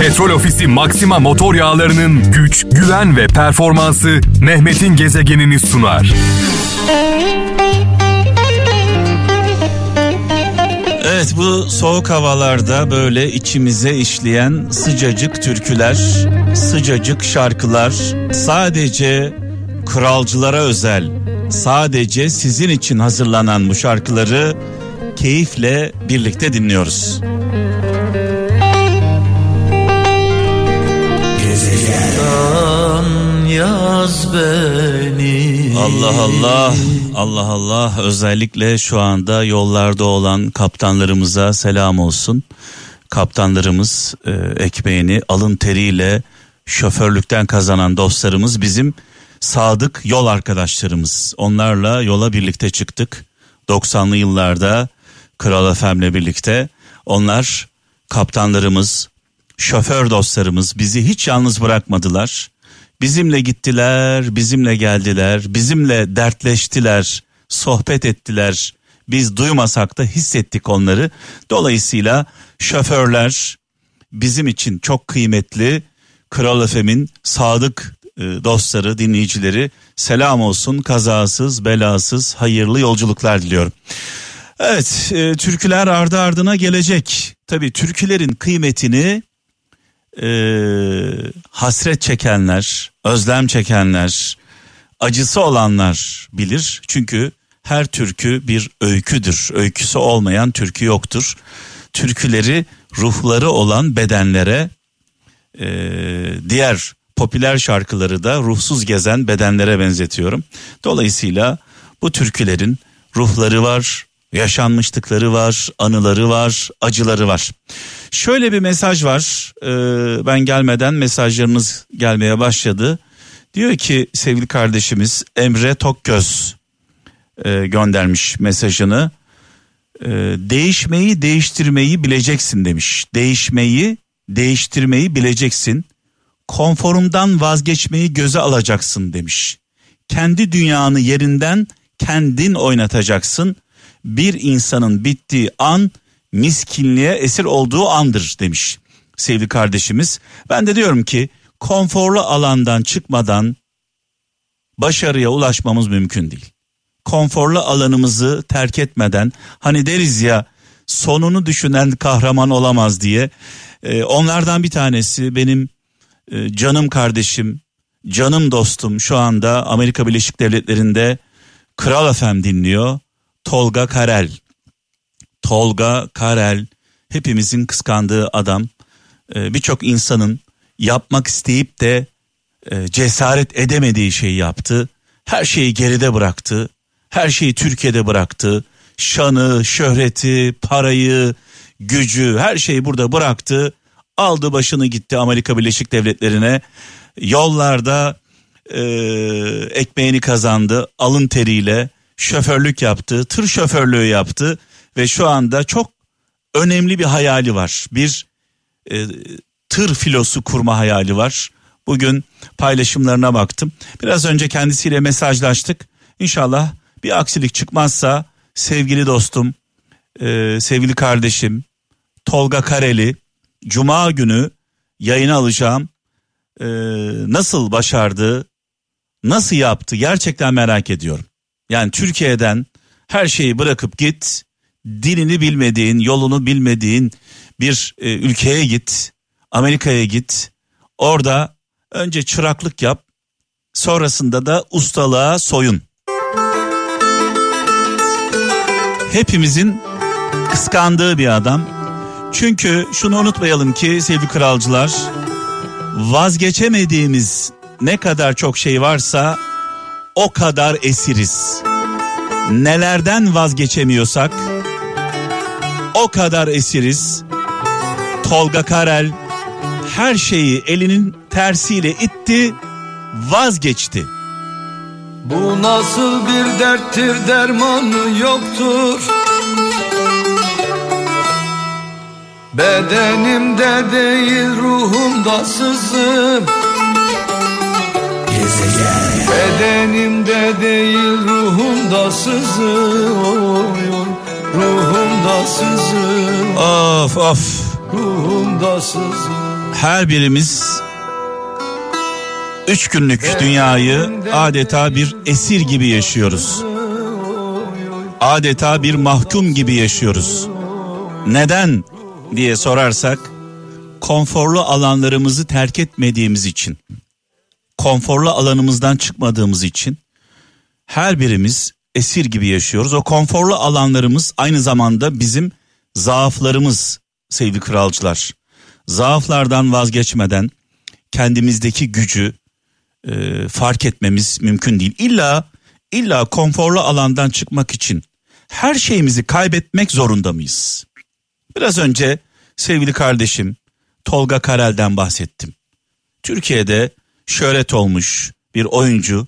Petrol Ofisi Maxima motor yağlarının güç, güven ve performansı Mehmet'in gezegenini sunar. Evet bu soğuk havalarda böyle içimize işleyen sıcacık türküler, sıcacık şarkılar sadece kralcılara özel, sadece sizin için hazırlanan bu şarkıları keyifle birlikte dinliyoruz. Allah Allah Allah Allah özellikle şu anda yollarda olan kaptanlarımıza selam olsun. Kaptanlarımız e, ekmeğini alın teriyle şoförlükten kazanan dostlarımız bizim sadık yol arkadaşlarımız. Onlarla yola birlikte çıktık. 90'lı yıllarda Kral FM'le birlikte onlar kaptanlarımız, şoför dostlarımız bizi hiç yalnız bırakmadılar. Bizimle gittiler, bizimle geldiler, bizimle dertleştiler, sohbet ettiler. Biz duymasak da hissettik onları. Dolayısıyla şoförler bizim için çok kıymetli. Kral FM'in sadık e, dostları, dinleyicileri selam olsun. Kazasız, belasız, hayırlı yolculuklar diliyorum. Evet, e, türküler ardı ardına gelecek. Tabii türkülerin kıymetini e, hasret çekenler, özlem çekenler, acısı olanlar bilir. Çünkü her türkü bir öyküdür. Öyküsü olmayan türkü yoktur. Türküleri ruhları olan bedenlere, e, diğer popüler şarkıları da ruhsuz gezen bedenlere benzetiyorum. Dolayısıyla bu türkülerin ruhları var, yaşanmışlıkları var, anıları var, acıları var. Şöyle bir mesaj var. Ee, ben gelmeden mesajlarımız gelmeye başladı. Diyor ki sevgili kardeşimiz Emre Tokgöz e, göndermiş mesajını. E, değişmeyi değiştirmeyi bileceksin demiş. Değişmeyi değiştirmeyi bileceksin. Konforundan vazgeçmeyi göze alacaksın demiş. Kendi dünyanı yerinden kendin oynatacaksın. Bir insanın bittiği an miskinliğe esir olduğu andır demiş sevgili kardeşimiz. Ben de diyorum ki konforlu alandan çıkmadan başarıya ulaşmamız mümkün değil. Konforlu alanımızı terk etmeden hani deriz ya sonunu düşünen kahraman olamaz diye e, onlardan bir tanesi benim e, canım kardeşim, canım dostum şu anda Amerika Birleşik Devletleri'nde Kral FM dinliyor. Tolga Karel. Tolga Karel hepimizin kıskandığı adam. Ee, Birçok insanın yapmak isteyip de e, cesaret edemediği şeyi yaptı. Her şeyi geride bıraktı. Her şeyi Türkiye'de bıraktı. Şanı, şöhreti, parayı, gücü her şeyi burada bıraktı. Aldı başını gitti Amerika Birleşik Devletleri'ne. Yollarda e, ekmeğini kazandı alın teriyle şoförlük yaptı, tır şoförlüğü yaptı ve şu anda çok önemli bir hayali var. Bir e, tır filosu kurma hayali var. Bugün paylaşımlarına baktım. Biraz önce kendisiyle mesajlaştık. İnşallah bir aksilik çıkmazsa sevgili dostum, e, sevgili kardeşim Tolga Kareli Cuma günü yayına alacağım. E, nasıl başardı, nasıl yaptı gerçekten merak ediyorum. Yani Türkiye'den her şeyi bırakıp git, dilini bilmediğin, yolunu bilmediğin bir e, ülkeye git, Amerika'ya git. Orada önce çıraklık yap, sonrasında da ustalığa soyun. Hepimizin kıskandığı bir adam. Çünkü şunu unutmayalım ki sevgili kralcılar, vazgeçemediğimiz ne kadar çok şey varsa o kadar esiriz. Nelerden vazgeçemiyorsak o kadar esiriz. Tolga Karel her şeyi elinin tersiyle itti, vazgeçti. Bu nasıl bir derttir dermanı yoktur. Bedenimde değil ruhumda sızım. Bedenimde değil ruhumda sızım. Oy, oy, Ruhumda sızım Of of ruhumda sızım Her birimiz üç günlük dünyayı adeta bir esir gibi yaşıyoruz. Adeta bir mahkum gibi yaşıyoruz. Neden diye sorarsak konforlu alanlarımızı terk etmediğimiz için, konforlu alanımızdan çıkmadığımız için her birimiz esir gibi yaşıyoruz. O konforlu alanlarımız aynı zamanda bizim zaaflarımız sevgili kralcılar. Zaaflardan vazgeçmeden kendimizdeki gücü e, fark etmemiz mümkün değil. İlla illa konforlu alandan çıkmak için her şeyimizi kaybetmek zorunda mıyız? Biraz önce sevgili kardeşim Tolga Karel'den bahsettim. Türkiye'de şöhret olmuş bir oyuncu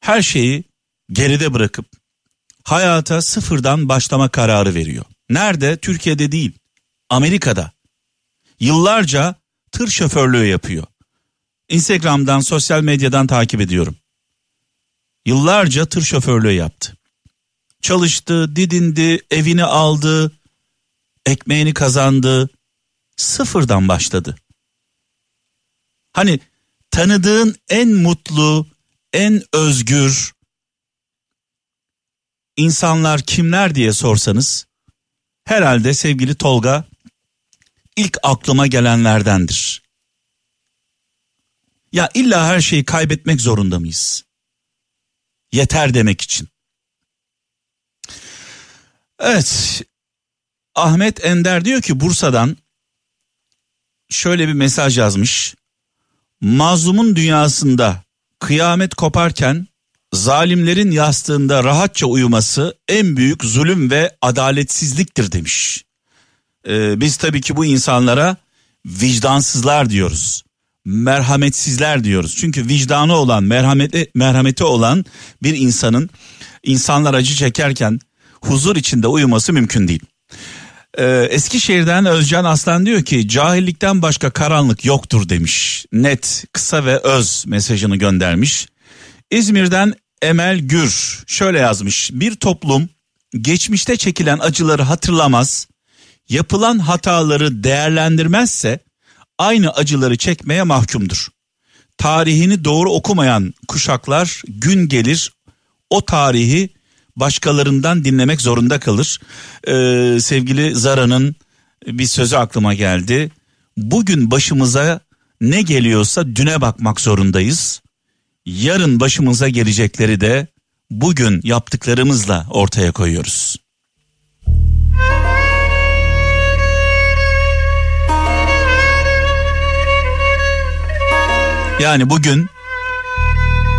her şeyi geride bırakıp hayata sıfırdan başlama kararı veriyor. Nerede? Türkiye'de değil. Amerika'da. Yıllarca tır şoförlüğü yapıyor. Instagram'dan, sosyal medyadan takip ediyorum. Yıllarca tır şoförlüğü yaptı. Çalıştı, didindi, evini aldı, ekmeğini kazandı. Sıfırdan başladı. Hani tanıdığın en mutlu, en özgür insanlar kimler diye sorsanız herhalde sevgili Tolga ilk aklıma gelenlerdendir. Ya illa her şeyi kaybetmek zorunda mıyız? Yeter demek için. Evet. Ahmet Ender diyor ki Bursa'dan şöyle bir mesaj yazmış. Mazlumun dünyasında kıyamet koparken zalimlerin yastığında rahatça uyuması en büyük zulüm ve adaletsizliktir demiş. Ee, biz tabii ki bu insanlara vicdansızlar diyoruz. Merhametsizler diyoruz. Çünkü vicdanı olan, merhameti, merhameti olan bir insanın insanlar acı çekerken huzur içinde uyuması mümkün değil. Ee, Eskişehir'den Özcan Aslan diyor ki cahillikten başka karanlık yoktur demiş. Net, kısa ve öz mesajını göndermiş. İzmir'den Emel Gür şöyle yazmış. Bir toplum geçmişte çekilen acıları hatırlamaz, yapılan hataları değerlendirmezse aynı acıları çekmeye mahkumdur. Tarihini doğru okumayan kuşaklar gün gelir o tarihi başkalarından dinlemek zorunda kalır. Ee, sevgili Zara'nın bir sözü aklıma geldi. Bugün başımıza ne geliyorsa düne bakmak zorundayız. Yarın başımıza gelecekleri de bugün yaptıklarımızla ortaya koyuyoruz. Yani bugün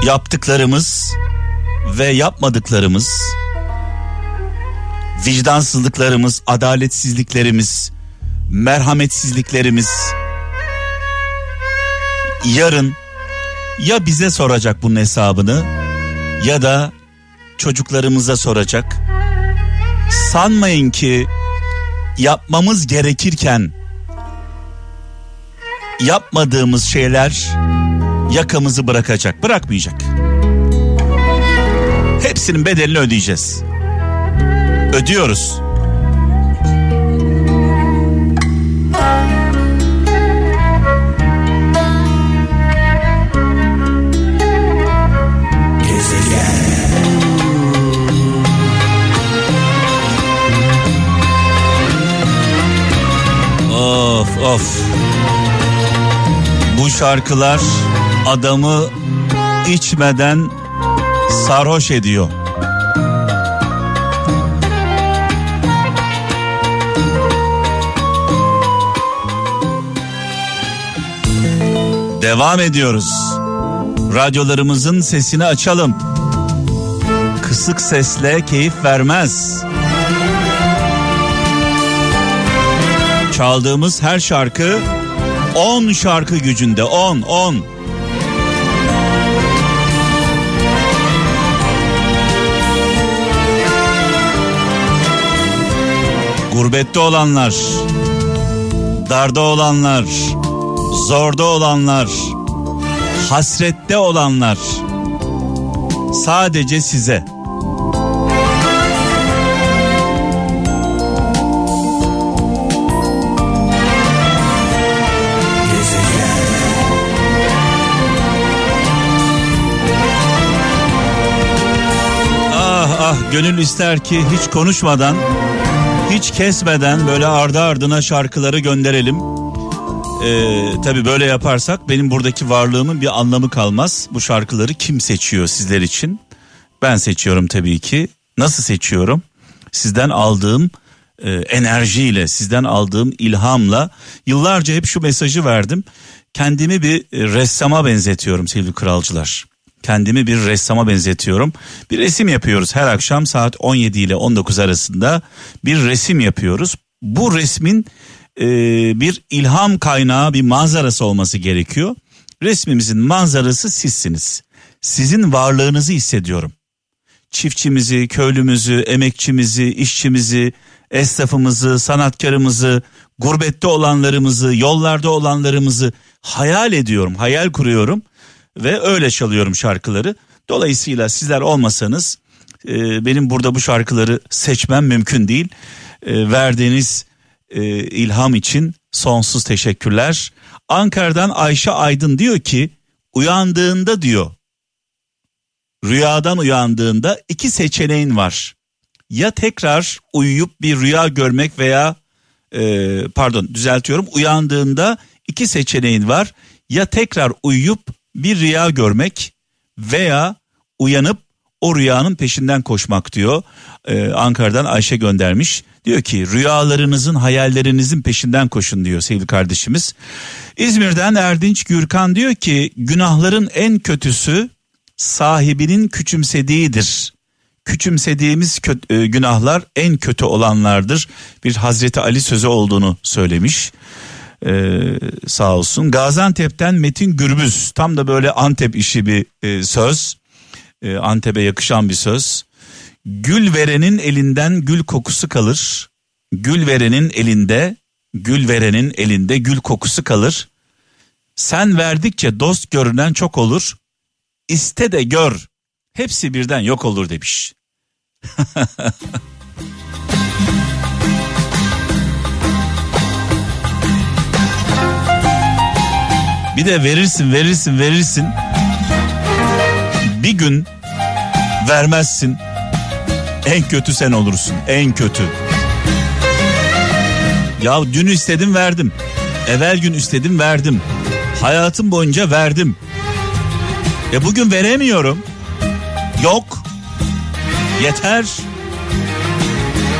yaptıklarımız ve yapmadıklarımız, vicdansızlıklarımız, adaletsizliklerimiz, merhametsizliklerimiz yarın ya bize soracak bunun hesabını ya da çocuklarımıza soracak. Sanmayın ki yapmamız gerekirken yapmadığımız şeyler yakamızı bırakacak, bırakmayacak. Hepsinin bedelini ödeyeceğiz. Ödüyoruz. Şarkılar adamı içmeden sarhoş ediyor. Devam ediyoruz. Radyolarımızın sesini açalım. Kısık sesle keyif vermez. Çaldığımız her şarkı 10 şarkı gücünde 10 10. Gurbette olanlar, darda olanlar, zorda olanlar, hasrette olanlar sadece size gönül ister ki hiç konuşmadan, hiç kesmeden böyle ardı ardına şarkıları gönderelim. Ee, tabii böyle yaparsak benim buradaki varlığımın bir anlamı kalmaz. Bu şarkıları kim seçiyor sizler için? Ben seçiyorum tabii ki. Nasıl seçiyorum? Sizden aldığım e, enerjiyle, sizden aldığım ilhamla yıllarca hep şu mesajı verdim. Kendimi bir e, ressama benzetiyorum sevgili kralcılar. Kendimi bir ressama benzetiyorum. Bir resim yapıyoruz her akşam saat 17 ile 19 arasında bir resim yapıyoruz. Bu resmin e, bir ilham kaynağı bir manzarası olması gerekiyor. Resmimizin manzarası sizsiniz. Sizin varlığınızı hissediyorum. Çiftçimizi, köylümüzü, emekçimizi, işçimizi, esnafımızı, sanatkarımızı, gurbette olanlarımızı, yollarda olanlarımızı hayal ediyorum, hayal kuruyorum ve öyle çalıyorum şarkıları. Dolayısıyla sizler olmasanız e, benim burada bu şarkıları seçmem mümkün değil. E, verdiğiniz e, ilham için sonsuz teşekkürler. Ankara'dan Ayşe Aydın diyor ki uyandığında diyor rüyadan uyandığında iki seçeneğin var. Ya tekrar uyuyup bir rüya görmek veya e, pardon düzeltiyorum uyandığında iki seçeneğin var. Ya tekrar uyuyup bir rüya görmek veya uyanıp o rüyanın peşinden koşmak diyor. Ee, Ankara'dan Ayşe göndermiş. Diyor ki rüyalarınızın hayallerinizin peşinden koşun diyor sevgili kardeşimiz. İzmir'den Erdinç Gürkan diyor ki günahların en kötüsü sahibinin küçümsediğidir. Küçümsediğimiz kötü, e, günahlar en kötü olanlardır. Bir Hazreti Ali sözü olduğunu söylemiş. Ee, sağ olsun. Gaziantep'ten Metin Gürbüz tam da böyle Antep işi bir e, söz. E, Antep'e yakışan bir söz. Gül verenin elinden gül kokusu kalır. Gül verenin elinde, gül verenin elinde gül kokusu kalır. Sen verdikçe dost görünen çok olur. İste de gör. Hepsi birden yok olur demiş. bir de verirsin, verirsin, verirsin. Bir gün vermezsin. En kötü sen olursun. En kötü. Ya dün istedim verdim. Evvel gün istedim verdim. Hayatım boyunca verdim. E bugün veremiyorum. Yok. Yeter.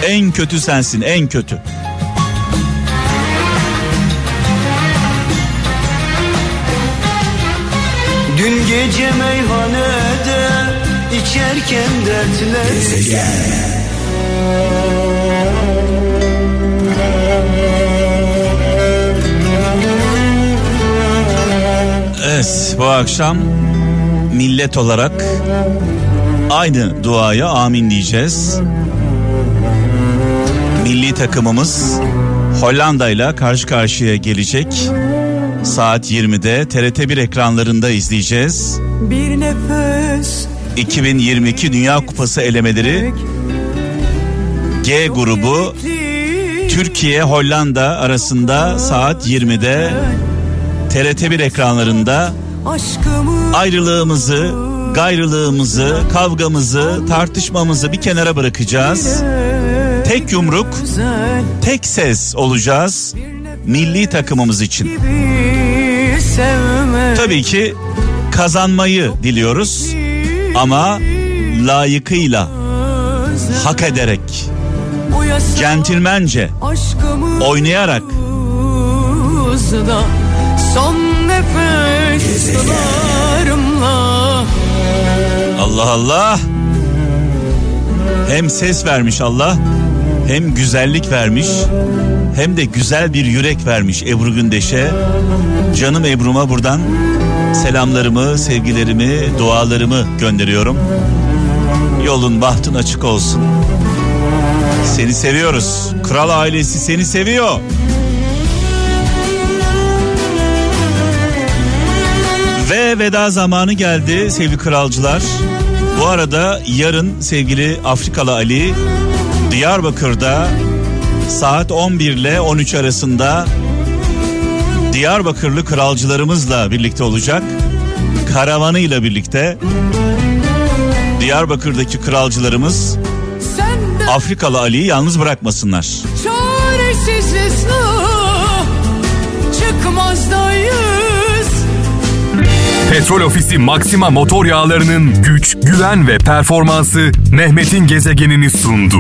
En kötü sensin, en kötü. Dün gece meyhanede içerken dertleri Evet bu akşam millet olarak aynı duaya amin diyeceğiz. Milli takımımız Hollanda ile karşı karşıya gelecek. Saat 20'de TRT1 ekranlarında izleyeceğiz. Bir nefes 2022 Dünya Kupası elemeleri G grubu Türkiye Hollanda arasında saat 20'de TRT1 ekranlarında aşkımı ayrılığımızı, gayrılığımızı, kavgamızı, tartışmamızı bir kenara bırakacağız. Tek yumruk, tek ses olacağız milli takımımız için. Tabii ki kazanmayı diliyoruz ama layıkıyla, hak ederek, centilmence, oynayarak son Allah Allah. Hem ses vermiş Allah hem güzellik vermiş hem de güzel bir yürek vermiş Ebru Gündeş'e. Canım Ebru'ma buradan selamlarımı, sevgilerimi, dualarımı gönderiyorum. Yolun bahtın açık olsun. Seni seviyoruz. Kral ailesi seni seviyor. Ve veda zamanı geldi sevgili kralcılar. Bu arada yarın sevgili Afrikalı Ali Diyarbakır'da saat 11 ile 13 arasında Diyarbakırlı kralcılarımızla birlikte olacak. Karavanıyla birlikte Diyarbakır'daki kralcılarımız Afrikalı Ali'yi yalnız bırakmasınlar. Petrol Ofisi Maxima motor yağlarının güç, güven ve performansı Mehmet'in gezegenini sundu.